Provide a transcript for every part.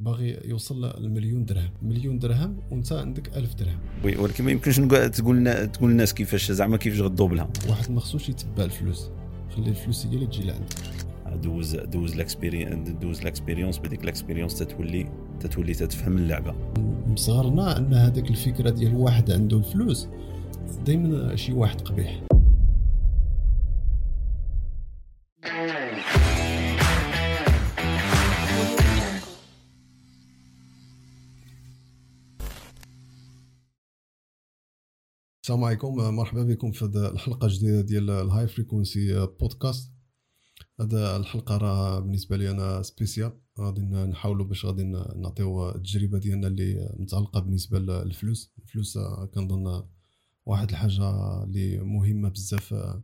باغي يوصل لمليون درهم. مليون درهم وانت عندك ألف درهم. oui ولكن ما يمكنش تقول لنا- تقول للناس كيفاش زعما كيفاش غدوبلها واحد ما خصوش يتبع الفلوس. خلي الفلوس هي اللي تجي لعندك. دوز دوز l'expérience دوز l'expérience بديك l'expérience تتولي تتولي تتفهم اللعبة. من صغرنا أن هذيك الفكرة ديال واحد عنده الفلوس دائما شي واحد قبيح. السلام عليكم. مرحبا بكم في هذه الحلقة الجديدة ديال ال High Frequency Podcast هذا الحلقة راه بالنسبة لي أنا spéciale غادي نحاولوا باش غادي نعطيو التجربة ديالنا اللي متعلقة بالنسبة للفلوس. الفلوس آه، كنظن واحد الحاجة اللي مهمة بزاف آه،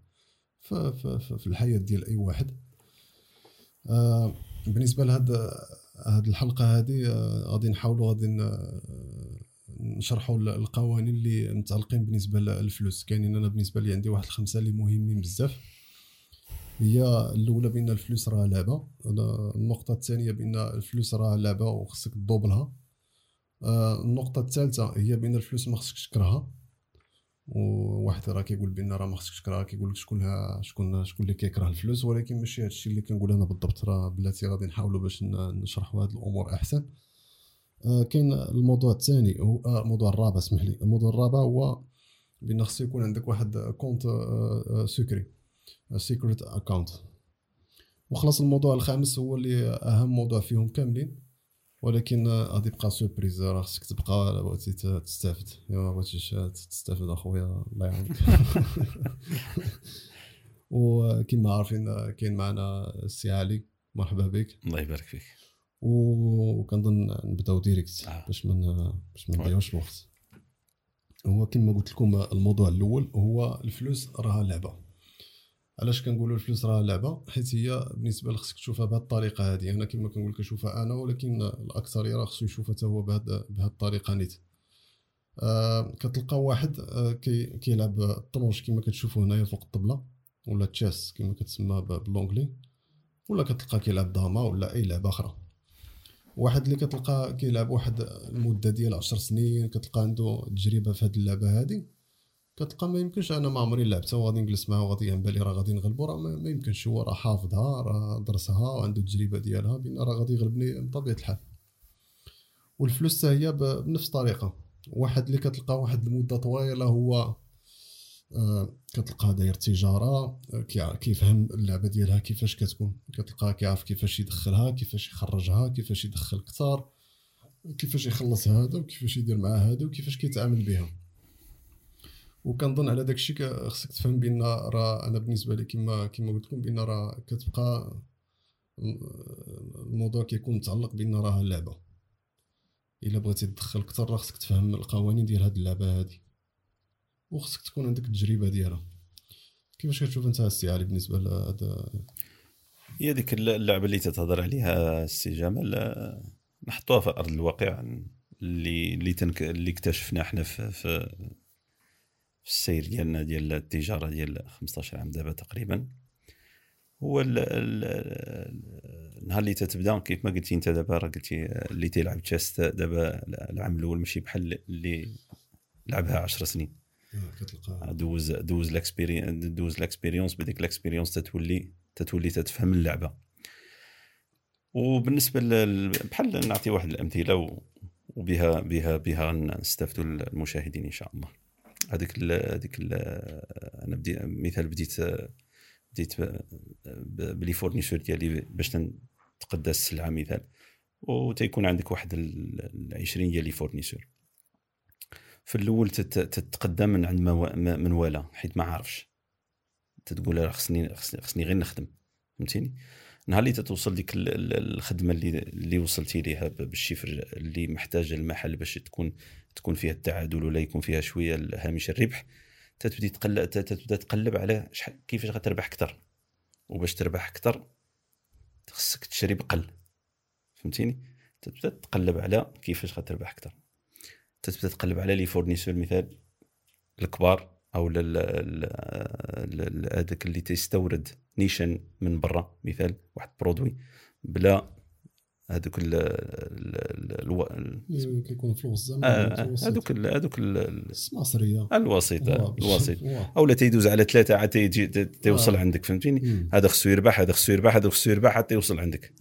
في, في, في, في الحياة ديال أي واحد. آه، بالنسبة لهاد هاد الحلقة هذه آه، غادي نحاولوا غادي نشرحوا ال- القوانين اللي متعلقين بالنسبة للفلوس. كاينين أنا بالنسبة لي عندي واحد الخمسة اللي مهمين بزاف. هي الأولى بأن الفلوس راه لعبة. النقطة الثانية بأن الفلوس راه لعبة وخصك تدوبلها. آه، النقطة الثالثة هي بأن الفلوس ما خصكش تكرهها. وواحد راه كيقول بأن راه ما خصكش تكرهها كيقول لك شكون شكون شكون اللي كيكره الفلوس. ولكن ماشي هادشي اللي كنقول أنا بالضبط راه بلاتي غادي نحاولوا باش نشرحوا هاد الأمور أحسن. كاين الموضوع الثاني هو آه، الموضوع الرابع اسمح لي. الموضوع الرابع هو بأن خصو يكون عندك واحد compte secret secret account وخلاص الموضوع الخامس هو اللي أهم موضوع فيهم كاملين. ولكن آه، غادي يبقى surprise راه خصك تبقى بغيتي تستافد. الا بغيتيش تستافد أخويا الله يعاونك. وكما عارفين آه، كاين معنا السي علي. مرحبا بك. الله يبارك فيك. وكنظن نبداو direct آه. باش من باش ما نضيعوش الوقت. هو كما قلت لكم الموضوع الأول هو الفلوس راها لعبة. علاش كنقولوا الفلوس راها لعبة؟ حيت هي بالنسبة لك خصك تشوفها بهذه الطريقة هذه أنا كما كنقول كنشوفها أنا ولكن الأكثرية راه خصو يشوفها حتى هو بهذه الطريقة نيت. آه كتلقى واحد آه كي كيلعب الشطرنج كما كتشوفوا هنايا فوق الطبلة ولا تشيس كما كتسمى ب- بالونجلي ولا كتلقى كيلعب داما ولا أي لعبة أخرى. واحد اللي كتلقى كيلعب واحد المدة ديال عشر سنين كتلقى عنده تجربة في هذه اللعبة هذه كتلقى ما يمكنش أنا ما عمري لعبتها وغادي نجلس معاه وغادي يعمل بالي راه غادي نغلبو راه ما يمكنش هو راه حافظها راه درسها وعنده التجربة ديالها بان راه غادي يغلبني بطبيعة الحال. والفلوس حتى هي بنفس الطريقة. واحد اللي كتلقى واحد المدة طويلة هو كتلقاه داير تجارة آه، كيفهم اللعبة ديالها كيفاش كتكون. كتلقاه كيعرف كيفاش يدخلها كيفاش يخرجها كيفاش يدخل كثار كيفاش يخلص هذا وكيفاش يدير مع هذا وكيفاش كيتعامل بها وكنظن على داك الشيء خصك تفهم بأن راه أنا بالنسبة لي كما كما قلت لكم بأن راه كتبقى الموضوع كيكون متعلق بأن راه لعبة. إلا بغيتي تدخل أكثر راه خصك تفهم القوانين ديال هاد اللعبة هادي. وخصك تكون عندك التجربة ديالها. كيفاش كتشوف أنت السي علي بالنسبة لهذا هي ديك اللعبة اللي تتهضر عليها السي جمال آه، نحطوها في أرض الواقع اللي اللي تنك اللي اكتشفنا إحنا في في في السير ديالنا ديال التجارة ديال 15 عام دابا تقريبا. هو ال ال النهار اللي تتبدأ كيف ما قلتي أنت دابا راه قلتي اللي تيلعب تشيست دابا العام الأول ماشي بحال اللي لعبها 10 سنين. دوز دوز l'expérience دوز l'expérience بديك l'expérience تتولي تتولي تتفهم اللعبة وبالنسبة. بحال نعطي واحد الأمثلة. وبها بها بها نستافدوا المشاهدين إن شاء الله هذيك. هذيك. أنا بدي مثال بديت بديت ب les fournisseurs ديالي باش نتقدى السلعة مثال وتيكون عندك واحد ال 20 ديال لي فورنيسور في الأول تت- تتقدم من عند من ولا حيت ما عارفش. تتقول راه خصني خصني غير نخدم فهمتيني؟ نهار اللي تتوصل ديك ال- ال- الخدمة اللي اللي وصلتي ليها بالشفر اللي محتاجة المحل باش تكون تكون فيها التعادل ولا يكون فيها شوية هامش الربح تتبدي تقلب تتبدا تقلب على شحال كيفاش غتربح أكثر؟ وباش تربح أكثر خصك تشري بقل فهمتيني؟ تتبدا تقلب على كيفاش غتربح أكثر. تتبدا تقلب على les fournisseurs مثال الكبار أو هذاك اللي تيستورد نيشان من برا مثال واحد produit بلا هذوك ال- ال- الو- ال- كيكون فلوس زعما آه،. هذوك هذوك ال- مصريه الوسيط الوسيط. أو لا تيدوز على ثلاثة عاد تيجي ت- توصل آه. عندك فهمتيني. هذا خصو يربح هذا خصو يربح هذا خصو يربح حتى يوصل عندك.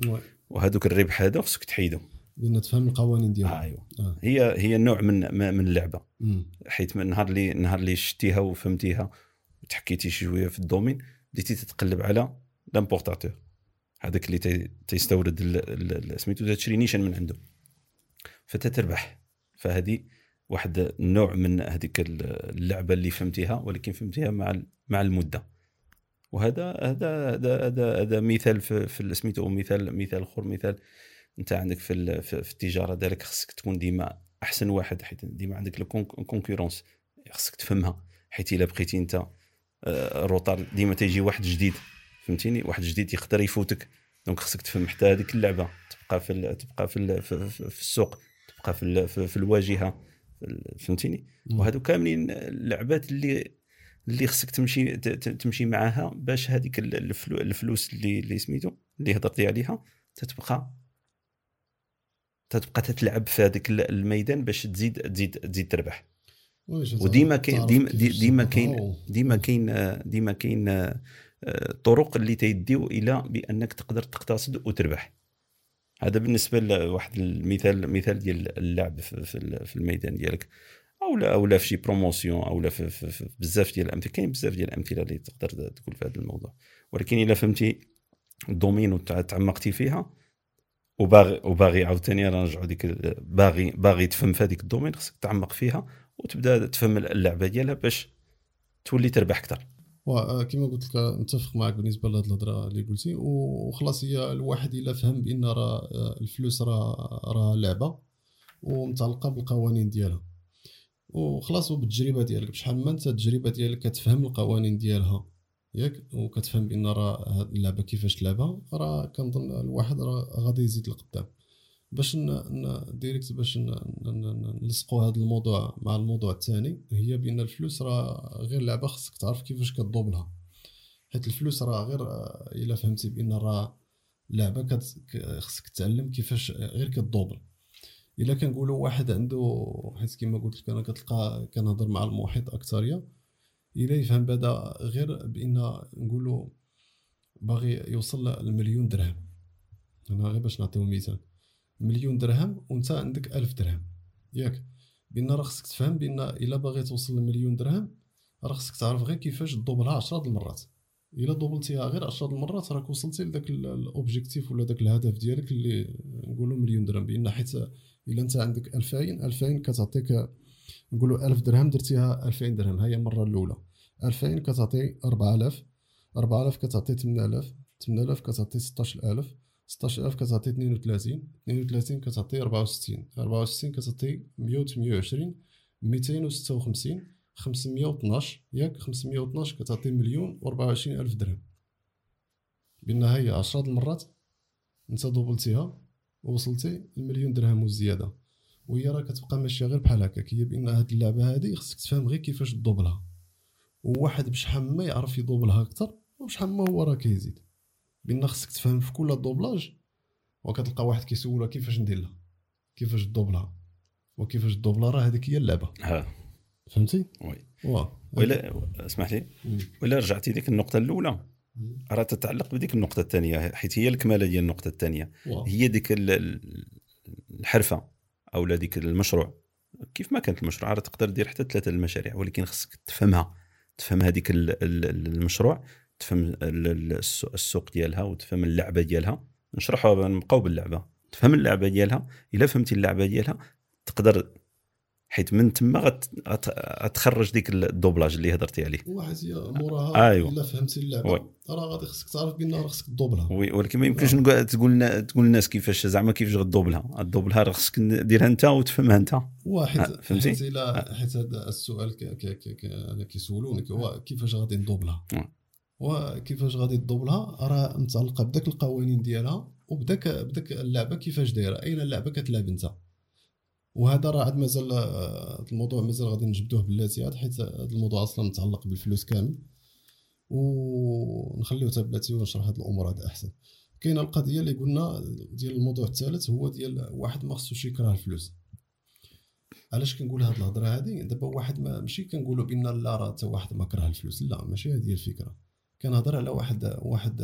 وهذوك الربح هذا خصك تحيدو بان تفهم القوانين ديالها. ايوا آه. هي هي نوع من من اللعبة. مم. حيت من نهار اللي نهار اللي شتيها وفهمتيها وتحكيتي شوية في ال domaine بديتي تتقلب على l'importateur. هذاك اللي تي- تيستورد سميتو تشري نيشان من عنده. فتتربح. فهذه واحد النوع من هذيك ال- اللعبة اللي فهمتيها ولكن فهمتيها مع مع المدة. وهذا هذا هذا هذا هذا مثال في, في سميتو مثال مثال أخر مثال انت عندك في في, التجارة ديالك خصك تكون ديما أحسن واحد حيت ديما عندك ال concurrence خصك تفهمها حيت إلا بقيتي أنت آه، retard ديما تيجي واحد جديد فهمتيني واحد جديد يقدر يفوتك donc خصك تفهم حتى هذيك اللعبة تبقى في ال- تبقى في ال- في, السوق تبقى في, ال- في, في الواجهة فهمتيني. وهذو كاملين اللعبات اللي اللي خصك تمشي تمشي معاها باش هذيك ال- الفلو- الفلوس اللي اللي سميتو اللي هضرتي عليها تتبقى تتبقى تتلعب في هذاك ال- الميدان باش تزيد تزيد تزيد تربح. وديما كاين ديما ديما كاين ديما كاين ديما كاين آه، آه، طرق اللي تيديو إلى بأنك تقدر تقتصد وتربح. هذا بالنسبة لواحد المثال مثال ديال اللعب في في ال- في الميدان ديالك. أو لا أو لا في شي promotion أو لا في, في, في بزاف ديال الأمثلة. كاين بزاف ديال الأمثلة اللي تقدر تقول في هذا الموضوع. ولكن إلا فهمتي ال domaine وتعمقتي فيها وباغي وباغي عاوتاني نرجعوا ديك باغي باغي تفهم في هذيك ال domaine خصك تعمق فيها وتبدا تفهم اللعبة ديالها باش تولي تربح أكثر. وكما قلت لك نتفق معك بالنسبة لهاد الهضرة اللي قلتي وخلاص هي الواحد إلا فهم بأن راه الفلوس راه راه لعبة ومتعلقة بالقوانين ديالها. وخلاص وبالتجربة ديالك بشحال ما انت التجربه ديالك كتفهم القوانين ديالها. ياك وكتفهم بأن راه هاد اللعبة كيفاش تلعبها راه كنظن الواحد راه غادي يزيد لقدام باش. ديريكت باش نلصقوا هذا الموضوع مع الموضوع الثاني هي بأن الفلوس راه غير لعبة خصك تعرف كيفاش كتضوبلها حيت الفلوس راه غير إلا فهمتي بأن راه لعبة كت... خصك تعلم كيفاش غير كتضوبل إلا كنقولوا واحد عنده حيت كما قلت لك أنا كتلقى كنهضر مع المحيط اكثريه الا يفهم بدا غير بإن نقولوا باغي يوصل للمليون درهم. أنا غير باش نعطيو مثال. مليون درهم وأنت عندك ألف درهم. ياك. بإن راه خصك تفهم بإن إلا باغي توصل لمليون درهم راه خصك تعرف غير كيفاش تدوبلها 10 د المرات. إلا دوبلتيها غير 10 د المرات راك وصلتي لذاك ال- الاوبجيكتيف ولا داك الهدف ديالك اللي نقولوا مليون درهم. بإن حيت إلا أنت عندك 2000 2000 كتعطيك نقولوا 1000 درهم درتيها 2000 درهم هي المرة الأولى. 2000 كتعطي 4000 4000 كتعطي 8000 8000 كتعطي 16000 16000 كتعطي 32 32 كتعطي 64 64 كتعطي 128 256 512 ياك 512 كتعطي مليون و24 ألف درهم. بالنهاية 10 د المرات انت دوبلتيها ووصلتي المليون درهم وزيادة وهي راه كتبقى ماشية غير بحال هكاك هي بان هاد اللعبة هادي خصك تفهم غير كيفاش تدوبلها وواحد بشحال ما يعرف يدوبلها أكثر وبشحال ما هو راه كيزيد. بأن خصك تفهم في كل دوبلاج وكتلقى واحد كيسولها كيفاش ندير لها كيفاش تدوبلها وكيفاش تدوبلها راه هذيك هي اللعبة. ها. فهمتي؟ وي. واه. ولا اسمح لي. ولا رجعتي ديك النقطة الأولى. راه تتعلق بديك النقطة الثانية حيت هي الكمالة ديال النقطة الثانية. هي ديك ال- ال- الحرفة. أو لا ديك المشروع. كيف ما كانت المشروع؟ راه تقدر دير حتى ثلاثة المشاريع ولكن خصك تفهمها. تفهم هذيك ال- ال- المشروع تفهم ال- ال- السوق- ديالها وتفهم اللعبة ديالها. نشرحوها نبقاو باللعبة. تفهم اللعبة ديالها إلا فهمتي اللعبة ديالها تقدر حيت من تما غت- غت- غتخرج ديك ال doublage اللي هضرتي عليه. واحد موراها أيوة. إلا فهمتي. اللعبه راه غادي خصك تعرف بان راه خصك تدوبلها. oui. ولكن ما يمكنش نقول تقول تقول للناس كيفاش زعما كيفاش غدوبلها. غدوبلها راه خصك ديرها أنت وتفهمها أنت. واحد. آه، فهمتي؟ حيت الا حيت هذا السؤال ك- ك- ك- ك- أنا كيسولونك. هو كيفاش غادي ندوبلها آه. وكيفاش غادي تدوبلها؟ راه متعلقة بداك القوانين ديالها وبداك بداك اللعبة كيفاش دايرة. أين اللعبة كتلعب أنت؟ وهذا راه عاد مازال آه، الموضوع مازال غادي نجبدوه بلاتي حيت هذا الموضوع أصلا متعلق بالفلوس كامل. ونخليو حتى بلاتي ونشرح هاد الأمور هذا أحسن. كاينة القضية اللي قلنا ديال الموضوع الثالث هو ديال واحد ما خصوش يكره الفلوس. علاش كنقول هاد الهضرة هادي؟ دابا واحد ما ماشي كنقولوا بأن لا راه حتى واحد ما كره الفلوس. لا ماشي هذه الفكرة. كنهضر على واحد واحد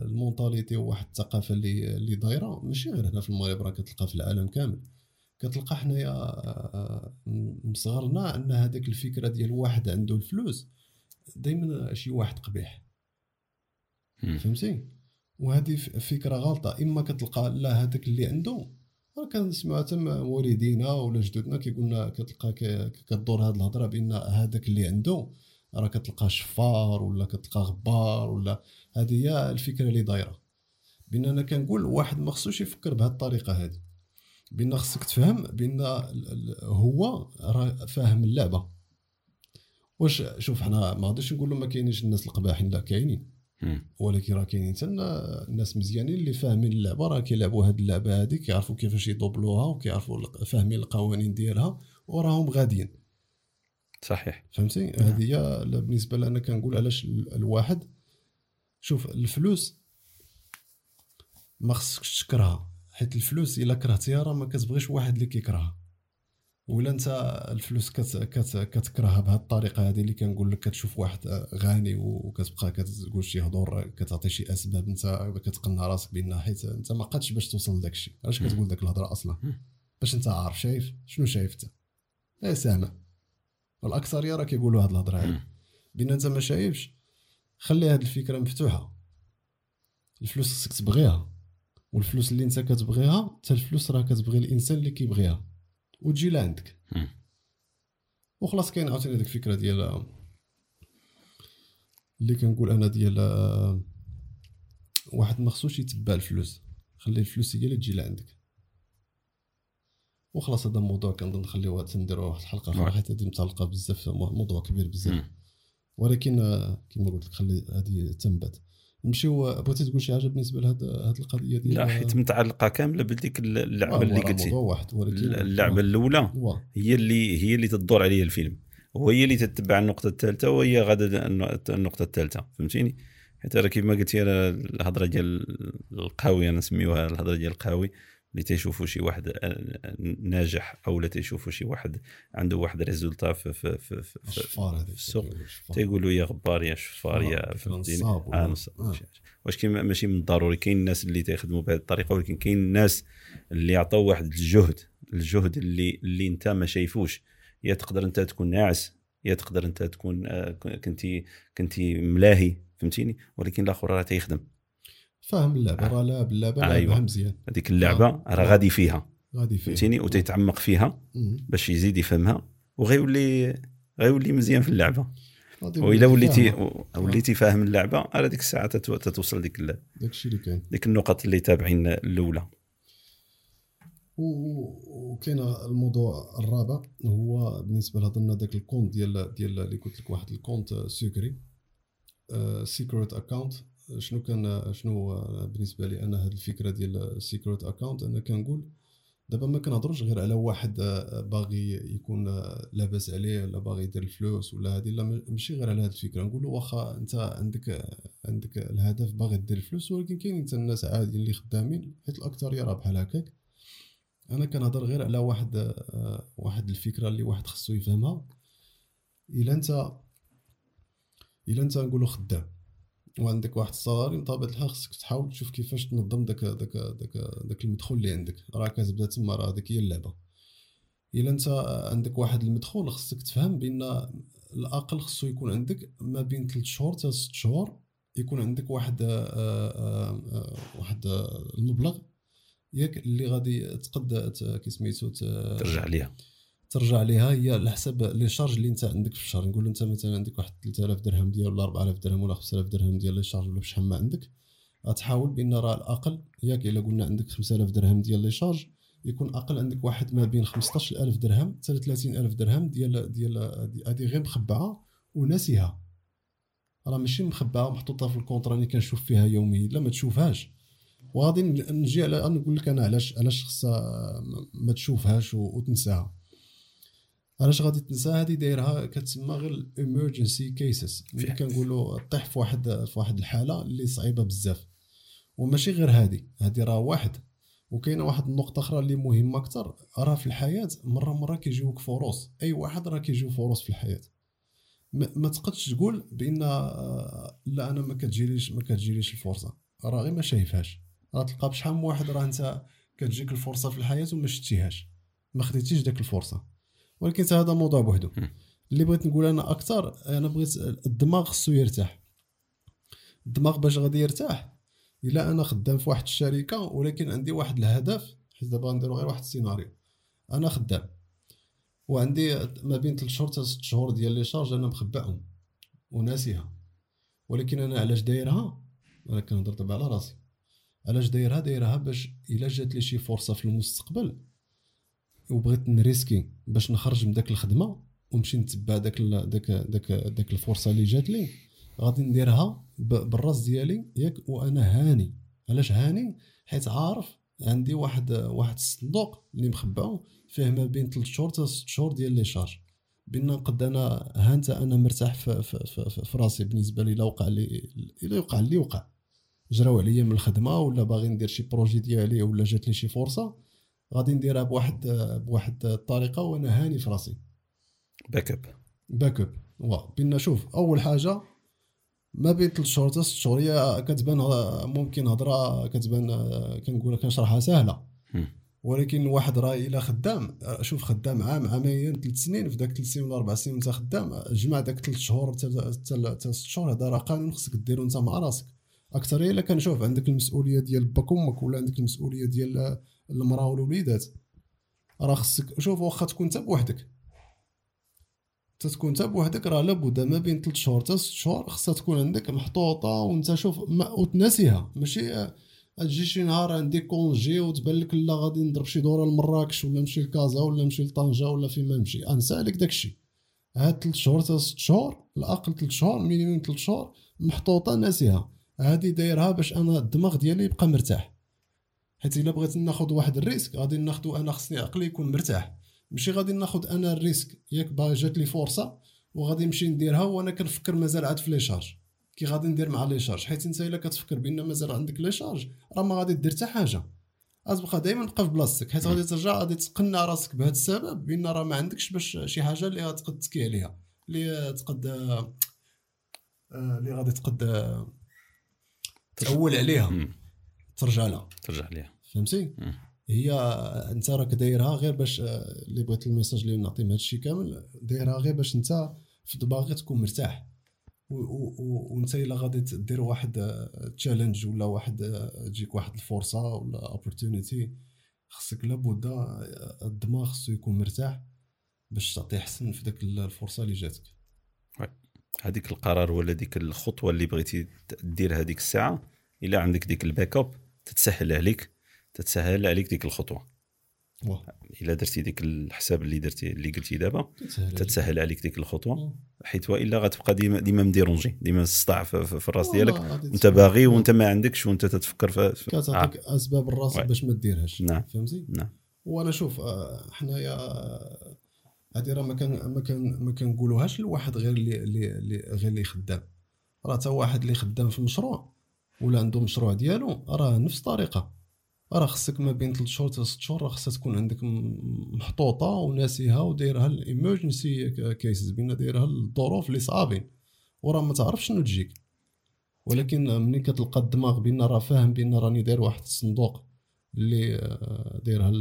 المونطاليتي وواحد الثقافة اللي اللي دايرة. ماشي غير هنا في المغرب راه كتلقى في العالم كامل. كتلقى حنايا مصغرنا أن هذاك الفكرة ديال واحد عنده الفلوس دائما شي واحد قبيح. فهمتي؟ وهذه فكرة غلطة. إما كتلقى لا هذاك اللي عنده راه كنسمعوا تم والدينا ولا جدودنا كيقولنا كتلقى كدور هذه الهضرة بأن هذاك اللي عنده راه كتلقى شفار ولا كتلقى غبار ولا هذه هي الفكرة اللي دايرة. بأن أنا كنقول واحد ما خصوش يفكر بهذه الطريقة هذه. بان خصك تفهم بان هو راه فاهم اللعبة. واش شوف حنا ما غاديش نقولوا ما كاينينش الناس القباحين لا كاينين. ولكن راه كاينين حتى الناس مزيانين اللي فاهمين اللعبة راه كيلعبوا هاد اللعبة هادي كيعرفوا كيفاش يدوبلوها وكيعرفوا فاهمين القوانين ديالها وراهم غاديين. صحيح. فهمتي؟ نعم. هذه هي بالنسبة لنا كنقول علاش الواحد شوف الفلوس ما خصكش تكرهها. حيت الفلوس الا كرهتيها راه ما كتبغيش واحد اللي كيكرهها. ولا انت الفلوس كت كت كتكرهها بهذه الطريقة هذه اللي كنقول لك كتشوف واحد غني وكتبقى كتقول شي هضور كتعطي شي أسباب انت كتقنع راسك بان حيت انت ما قادش باش توصل لذاك الشيء. علاش كتقول داك الهضرة أصلا؟ باش انت عارف شايف؟ شنو شايف انت؟ إيه سامع. والأكثرية راه كيقولوا هاد الهضرة هادي. بأن انت ما شايفش خلي هاد الفكرة مفتوحة. الفلوس خصك تبغيها. والفلوس اللي انت كتبغيها حتى الفلوس راه كتبغي الإنسان اللي كيبغيها. وتجي لعندك. وخلاص كاين عاوتاني هذيك الفكرة ديال اللي كنقول أنا ديال واحد ما خصوش يتبع الفلوس. خلي الفلوس هي اللي تجي لعندك. وخلاص هذا الموضوع كنظن نخليوه تنديروا واحد الحلقة أخرى حيت هذه متعلقة بزاف موضوع كبير بزاف. ولكن كما قلت لك خلي هذه تنبت. نمشيو بغيتي تقول شي حاجة بالنسبة لهذه القضية ديال لا حيت متعلقة كاملة بديك اللعبة اللي قلتي. واحد اللعبة الأولى هي اللي هي اللي تدور عليها الفيلم. وهي اللي تتبع النقطة الثالثة وهي غادا النقطة الثالثة فهمتيني؟ حيت راه كيما قلتي الهضرة ديال القهوي أنا نسميوها الهضرة ديال القهوي. اللي تيشوفوا شي واحد ناجح أو لا تيشوفوا شي واحد عنده واحد résultat في في في, في, في السوق تيقولوا يا غبار يا شفار يا فهمتيني؟ آه واش كاين ماشي من الضروري كاين الناس اللي تيخدموا بهذه الطريقة ولكن كاين الناس اللي يعطوا واحد الجهد الجهد اللي اللي انت ما شايفوش. يا تقدر انت تكون ناعس يا تقدر انت تكون كنتي كنتي ملاهي فهمتيني؟ ولكن الآخر راه تيخدم. فاهم اللعبة راه لعب اللعبة أيوة. مزيان هذيك اللعبة آه. راه غادي فيها. غادي فيها. فهمتيني؟ وتيتعمق فيها باش يزيد يفهمها وغيولي غيولي مزيان في اللعبة. وإلا وليتي وليتي فاهم اللعبة على ديك الساعة تتوصل ديك داك الشيء اللي كاين. ديك النقط اللي تابعين الأولى. وكاين الموضوع الرابع هو بالنسبة لهضرنا داك ال compte ديال ديال اللي قلت لك واحد ال compte secret secret account شنو كان شنو بالنسبة لي أنا هذه الفكرة ديال ال secret account أنا كنقول دابا ما كنهضروش غير على واحد باغي يكون لاباس عليه ولا باغي يدير الفلوس ولا هذه لا ماشي غير على هذه الفكرة. نقولوا واخا أنت عندك عندك الهدف باغي دير الفلوس ولكن كاين انت الناس عادي اللي خدامين حيت الأكثرية راه بحال هكاك. أنا كنهضر غير على واحد واحد الفكرة اللي واحد خصو يفهمها. إلا أنت إلا أنت نقولوا خدام. وعندك واحد الصغاري بطبيعه الحال خصك تحاول تشوف كيفاش تنظم داك داك داك داك المدخول اللي عندك. راه كتبدا تما راه هذيك هي اللعبة. إلا أنت عندك واحد المدخول خصك تفهم بأن الأقل خصو يكون عندك ما بين 3 شهور حتى 6 شهور يكون عندك واحد آآ آه، آآ آه، آه، واحد المبلغ ياك اللي غادي تقد كي سميتو ترجع ليها. ترجع ليها هي على حسب لي شارج اللي انت عندك في الشهر. نقول انت مثلا عندك واحد 3000 درهم ديال ولا 4000 درهم ولا 5000 درهم ديال لي شارج ولا بشحال ما عندك غتحاول بأن راه الأقل ياك إلا قلنا عندك 5000 درهم ديال لي شارج يكون أقل عندك واحد ما بين 15000 درهم حتى 30000 درهم ديال ديال هذه غير مخبعة وناسيها. راه ماشي مخبعة ومحطوطة في الكونطرا اللي كنشوف فيها يوميا لا ما تشوفهاش. وغادي نجي على نقول لك أنا علاش علاش خصها ما تشوفهاش وتنساها. علاش غادي تنسى هذه دايرها؟ كتسمى غير الامرجنسي كيسز اللي كنقولوا طيح في واحد في واحد الحالة اللي صعيبة بزاف. وماشي غير هادي. هادي راه واحد. وكاينة واحد النقطة أخرى اللي مهمة أكثر راه في الحياة مرة مرة كيجيوك فرص أي واحد راه كيجيو فرص في الحياة. ما ما تقدش تقول بأن آه، لا أنا ما كتجيليش ما كتجيليش الفرصة. راه غير ما شايفهاش. راه تلقى بشحال من واحد راه أنت كتجيك الفرصة في الحياة وما شتيهاش. ما خديتيش داك الفرصة. ولكن هذا موضوع بوحدو. اللي بغيت نقول أنا أكثر أنا بغيت الدماغ خصو يرتاح. الدماغ باش غادي يرتاح. إلا أنا خدام في واحد الشركة ولكن عندي واحد الهدف حيت دابا نديرو غير واحد السيناريو. أنا خدام. وعندي ما بين 3 شهور حتى 6 شهور ديال les charges أنا مخبعهم وناسيها. ولكن أنا علاش دايرها؟ أنا كنهضر دابا على راسي. علاش دايرها؟ دايرها باش إلا جات لي شي فرصة في المستقبل وبغيت نريسكي باش نخرج من داك الخدمة ونمشي نتبع داك داك داك داك الفرصة اللي جات لي. غادي نديرها بالراس ديالي ياك وأنا هاني. علاش هاني؟ حيت عارف عندي واحد واحد الصندوق اللي مخبعو فيه ما بين 3 شهور حتى 6 شهور ديال les charges. بان نقد أنا هانت أنا مرتاح في, في, في, في, راسي بالنسبة لي لا وقع لي الا وقع لي وقع جراو عليا من الخدمة ولا باغي ندير شي projet ديالي ولا جات لي شي فرصة. غادي نديرها بواحد بواحد الطريقة وأنا هاني في راسي. backup backup بينا شوف أول حاجة ما بين 3 شهور حتى 6 شهور هي كتبان ممكن هضرة كتبان كنقول كنشرحها سهلة. ولكن واحد راه إلا خدام شوف خدام عام عامين ثلاث سنين في داك ثلاث سنين ولا أربع سنين وأنت خدام جمع داك ثلاث شهور حتى ست شهور هذا راه قانون خصك ديرو أنت مع راسك. أكثر إلا كنشوف عندك المسؤولية ديال باك أمك ولا عندك المسؤولية ديال المرأة والوليدات. راه خصك شوف واخا تكون انت بوحدك. تكون انت بوحدك راه لابد ما بين 3 شهور حتى 6 شهور خصها تكون عندك محطوطة وانت شوف ما وتناسيها ماشي تجي شي نهار عندي congé وتبان لك لا غادي نضرب شي دورة لمراكش ولا نمشي لكازا ولا نمشي لطنجة ولا فيما نمشي. انسى عليك داكشي هاد 3 شهور حتى 6 شهور الأقل 3 شهور minimum 3 شهور محطوطة ناسيها. هادي دايرها باش أنا الدماغ ديالي يبقى مرتاح. حيت إلا بغيت ناخذ واحد ال risque غادي ناخذو أنا خصني عقلي يكون مرتاح. ماشي غادي ناخذ أنا ال risque ياك باغي جات لي فرصة وغادي نمشي نديرها وأنا كنفكر مازال عاد في les charges. كي غادي ندير مع les charges حيت إنت إلا كتفكر بأن مازال عندك les charges راه ما غادي دير حتى حاجة. غتبقى دائما بقى في بلاصتك حيت غادي ترجع غادي تقنع راسك بهذا السبب بأن راه ما عندكش باش شي حاجة اللي غتقد تكي عليها اللي تقد آه، اللي غادي تقد تأول عليها. ترجع لها. ترجع ليها. فهمتي؟ هي انت راك دايرها غير باش اللي بغيت ال message اللي نعطي هذا الشيء كامل دايرها غير باش انت في دماغك تكون مرتاح. وانت الا غادي دير واحد challenge ولا واحد تجيك واحد الفرصة ولا opportunity خصك لابد الدماغ خصو يكون مرتاح باش تعطي احسن في داك الفرصة اللي جاتك. هذيك القرار ولا ديك الخطوة اللي بغيتي دير هذيك الساعة إلا عندك ديك ال backup تتسهل عليك. تتسهل عليك ديك الخطوة. إلا درتي ديك الحساب اللي درتي اللي قلتي دابا تتسهل عليك. ديك الخطوة. حيت وإلا غتبقى ديما ديما مديرونجي ديما الصداع في, في الراس ديالك. وانت باغي وانت ما عندكش وانت تتفكر في كتعطيك آه. أسباب الراس باش ما ديرهاش. نعم. فهمتي؟ نعم. وأنا شوف آه، حنايا هذه راه ما كان ما كان ما كنقولوهاش لواحد غير اللي اللي غير اللي خدام. راه حتى واحد اللي خدام في مشروع ولا عنده مشروع ديالو راه نفس الطريقة. راه خصك ما بين 3 شهور حتى 6 شهور راه خصها تكون عندك محطوطة وناسيها ودايرها الامرجنسي كيسز بين دايرها الظروف اللي صعابين. وراه ما تعرفش شنو تجيك. ولكن ملي كتلقى الدماغ بان راه فاهم بان راني داير واحد الصندوق اللي آه، دايرها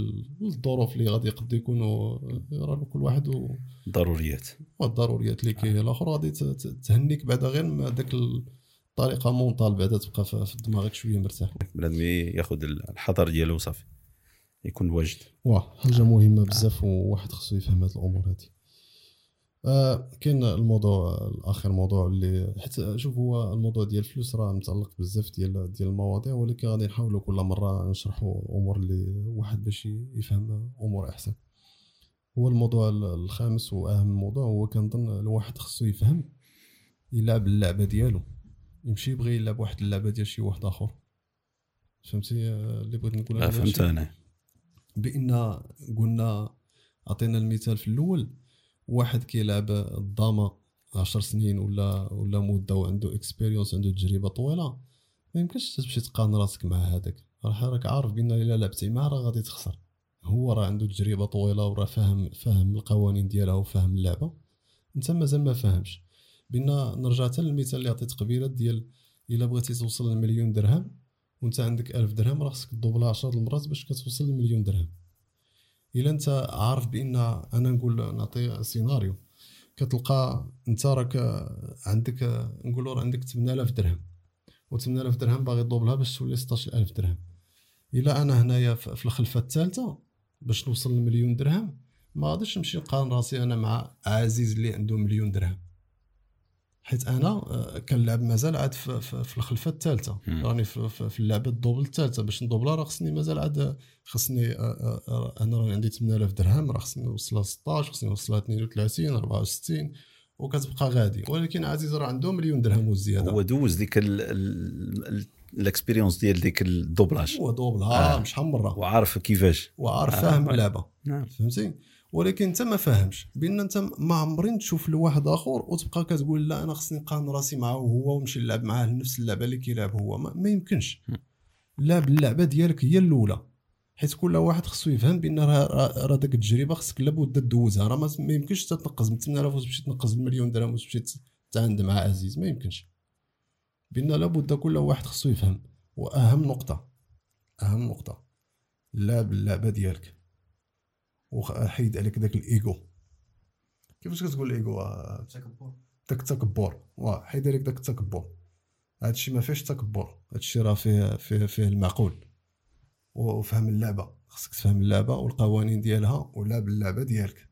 الظروف اللي غادي يقد يكونوا راه كل واحد و... ضروريات. والضروريات اللي كاين. الآخر غادي تهنيك بعدا غير داك الطريقة مونطال بعدا تبقى في دماغك شوية مرتاح. بنادم ياخذ الحذر ديالو صافي. يكون واجد واه حاجة مهمة بزاف وواحد خصو يفهم هاد الأمور هادي. آه كاين الموضوع الآخر موضوع اللي حيت شوف هو الموضوع ديال الفلوس راه متعلق بزاف ديال ديال المواضيع ولكن غادي نحاولوا كل مرة نشرحوا أمور اللي واحد باش يفهم أمور أحسن. هو الموضوع الخامس وأهم موضوع هو كنظن الواحد خصو يفهم يلعب اللعبة ديالو. يمشي يبغي يلعب واحد اللعبة ديال شي واحد آخر. فهمتي؟ اللي بغيت نقول فهمت أنا. بأن قلنا عطينا المثال في الأول واحد كيلعب الضامة عشر سنين ولا ولا مدة وعنده اكسبيريونس عنده تجربة طويلة ما يمكنش تمشي تقارن راسك مع هذاك. راه راك عارف بأن إلا لعبتي معاه راه غادي تخسر. هو راه عنده تجربة طويلة وراه فاهم فاهم القوانين ديالها وفاهم اللعبة. أنت مازال ما فاهمش بأن نرجع حتى للمثال اللي عطيت قبيلة ديال إلا بغيتي توصل للمليون درهم وأنت عندك ألف درهم راه خصك تدوبلها 10 المرات باش كتوصل للمليون درهم. إلا أنت عارف بأن أنا نقول نعطي سيناريو كتلقى أنت راك عندك نقولوا راه عندك 8000 درهم و 8000 درهم باغي تدوبلها باش تولي 16000 درهم. إلا أنا هنايا في الخلفة الثالثة باش نوصل للمليون درهم ما غاديش نمشي نقارن راسي أنا مع عزيز اللي عنده مليون درهم. حيت أنا آه، كنلعب مازال عاد في, في, في الخلفة الثالثة. راني في, في, في اللعبة الدوبل الثالثة. باش ندوبلها راه خصني مازال عاد خصني آه، آه، أنا راني عندي 8000 درهم راه خصني نوصلها 16 خصني نوصلها 32 64 وكتبقى غادي. ولكن عزيز راه عنده مليون درهم وزيادة. هو دوز ديك ال expérience ديال ديك الدوبلاج. هو دوبلها آه. شحال مره وعارف كيفاش. وعارف فاهم اللعبة. نعم. فهمتي؟ ولكن انت ما فاهمش بان انت ما عمرين تشوف لواحد آخر وتبقى كتقول لا أنا خصني نقارن راسي معاه هو ونمشي نلعب معاه نفس اللعبة اللي كيلعب هو. ما, ما يمكنش. لعب اللعبة ديالك هي الأولى حيت كل واحد خصو يفهم بأن راه ديك التجربة خصك لابد تدوزها. راه ما يمكنش تنقز من 8000 وتمشي تنقز المليون درهم وتمشي تعاند مع عزيز. ما يمكنش. بأن لابد كل واحد خصو يفهم. وأهم نقطه أهم نقطة. لعب اللعبة ديالك. وحيد عليك داك الايجو كيفاش كتقول الايجو التكبر داك التكبر. واه حيد عليك داك التكبر. هادشي ما فيهش تكبر. هادشي راه فيه فيه فيه المعقول. وفهم اللعبة. خصك تفهم اللعبة والقوانين ديالها ولعب اللعبة ديالك.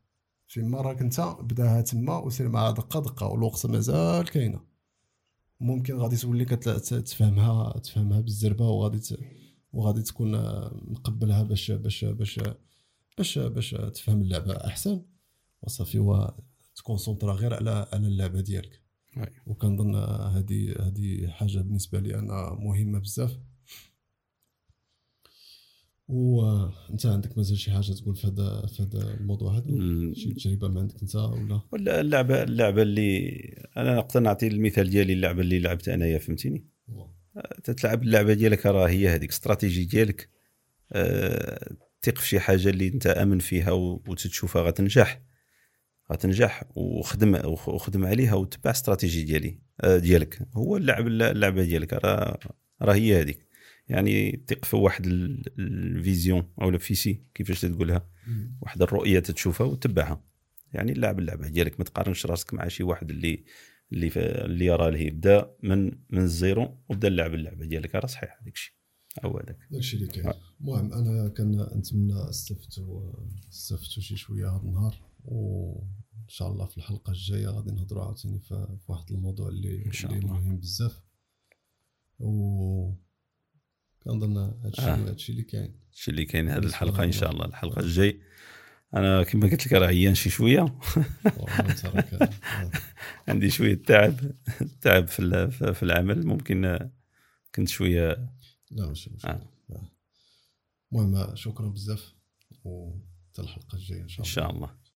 فيما راك انت بداها تما وسير معها دقة دقة والوقت مازال كاينة. ممكن غادي تولي كتفهمها تفهمها بالزربة وغادي وغادي تكون مقبلها باش باش باش باش باش تفهم اللعبة أحسن. وصافي هو تكونسونطرا غير على على اللعبة ديالك. وكنظن هذه هذه حاجة بالنسبة لي أنا مهمة بزاف. وانت عندك مازال شي حاجة تقول في هذا في هذا الموضوع هذا؟ شي تجربة ما عندك أنت ولا؟ ولا اللعبة اللعبة اللي أنا نقدر نعطي المثال ديالي اللعبة اللي لعبت أنايا فهمتيني؟ تتلعب اللعبة ديالك راه هي هذيك استراتيجي ديالك. أه تثق في شي حاجة اللي انت آمن فيها وتتشوفها غتنجح. غتنجح وخدم وخدم عليها وتبع استراتيجي ديالي أه ديالك. هو اللعب اللعبة ديالك. راه راه هي هذيك. يعني ثق في واحد ال vision أو الفيسي كيفاش تقولها؟ واحد الرؤية تتشوفها وتبعها يعني اللعب اللعبة ديالك. ما تقارنش راسك مع شي واحد اللي اللي اللي يرى له يبدا من من ال zéro وبدا اللعب. اللعبة ديالك راه صحيح هذاك الشيء هو هذاك داك الشيء اللي كاين. المهم أنا كنتمنى استفدتوا استفدتوا شي شوية هذا النهار وان شاء الله في الحلقة الجاية غادي نهضروا عاوتاني في واحد الموضوع اللي إن شاء الله. اللي مهم بزاف. و كنظن هادشي آه. هادشي اللي كاين. هادشي اللي كاين هذه الحلقة إن شاء الله الحلقة الجاي أنا كما قلت لك راه عيان شي شوية. عندي شوية تعب تعب في في العمل. ممكن كنت شوية لا ماشي مشكل آه. المهم شكرا بزاف وحتى الحلقة الجاية إن شاء الله. إن شاء الله.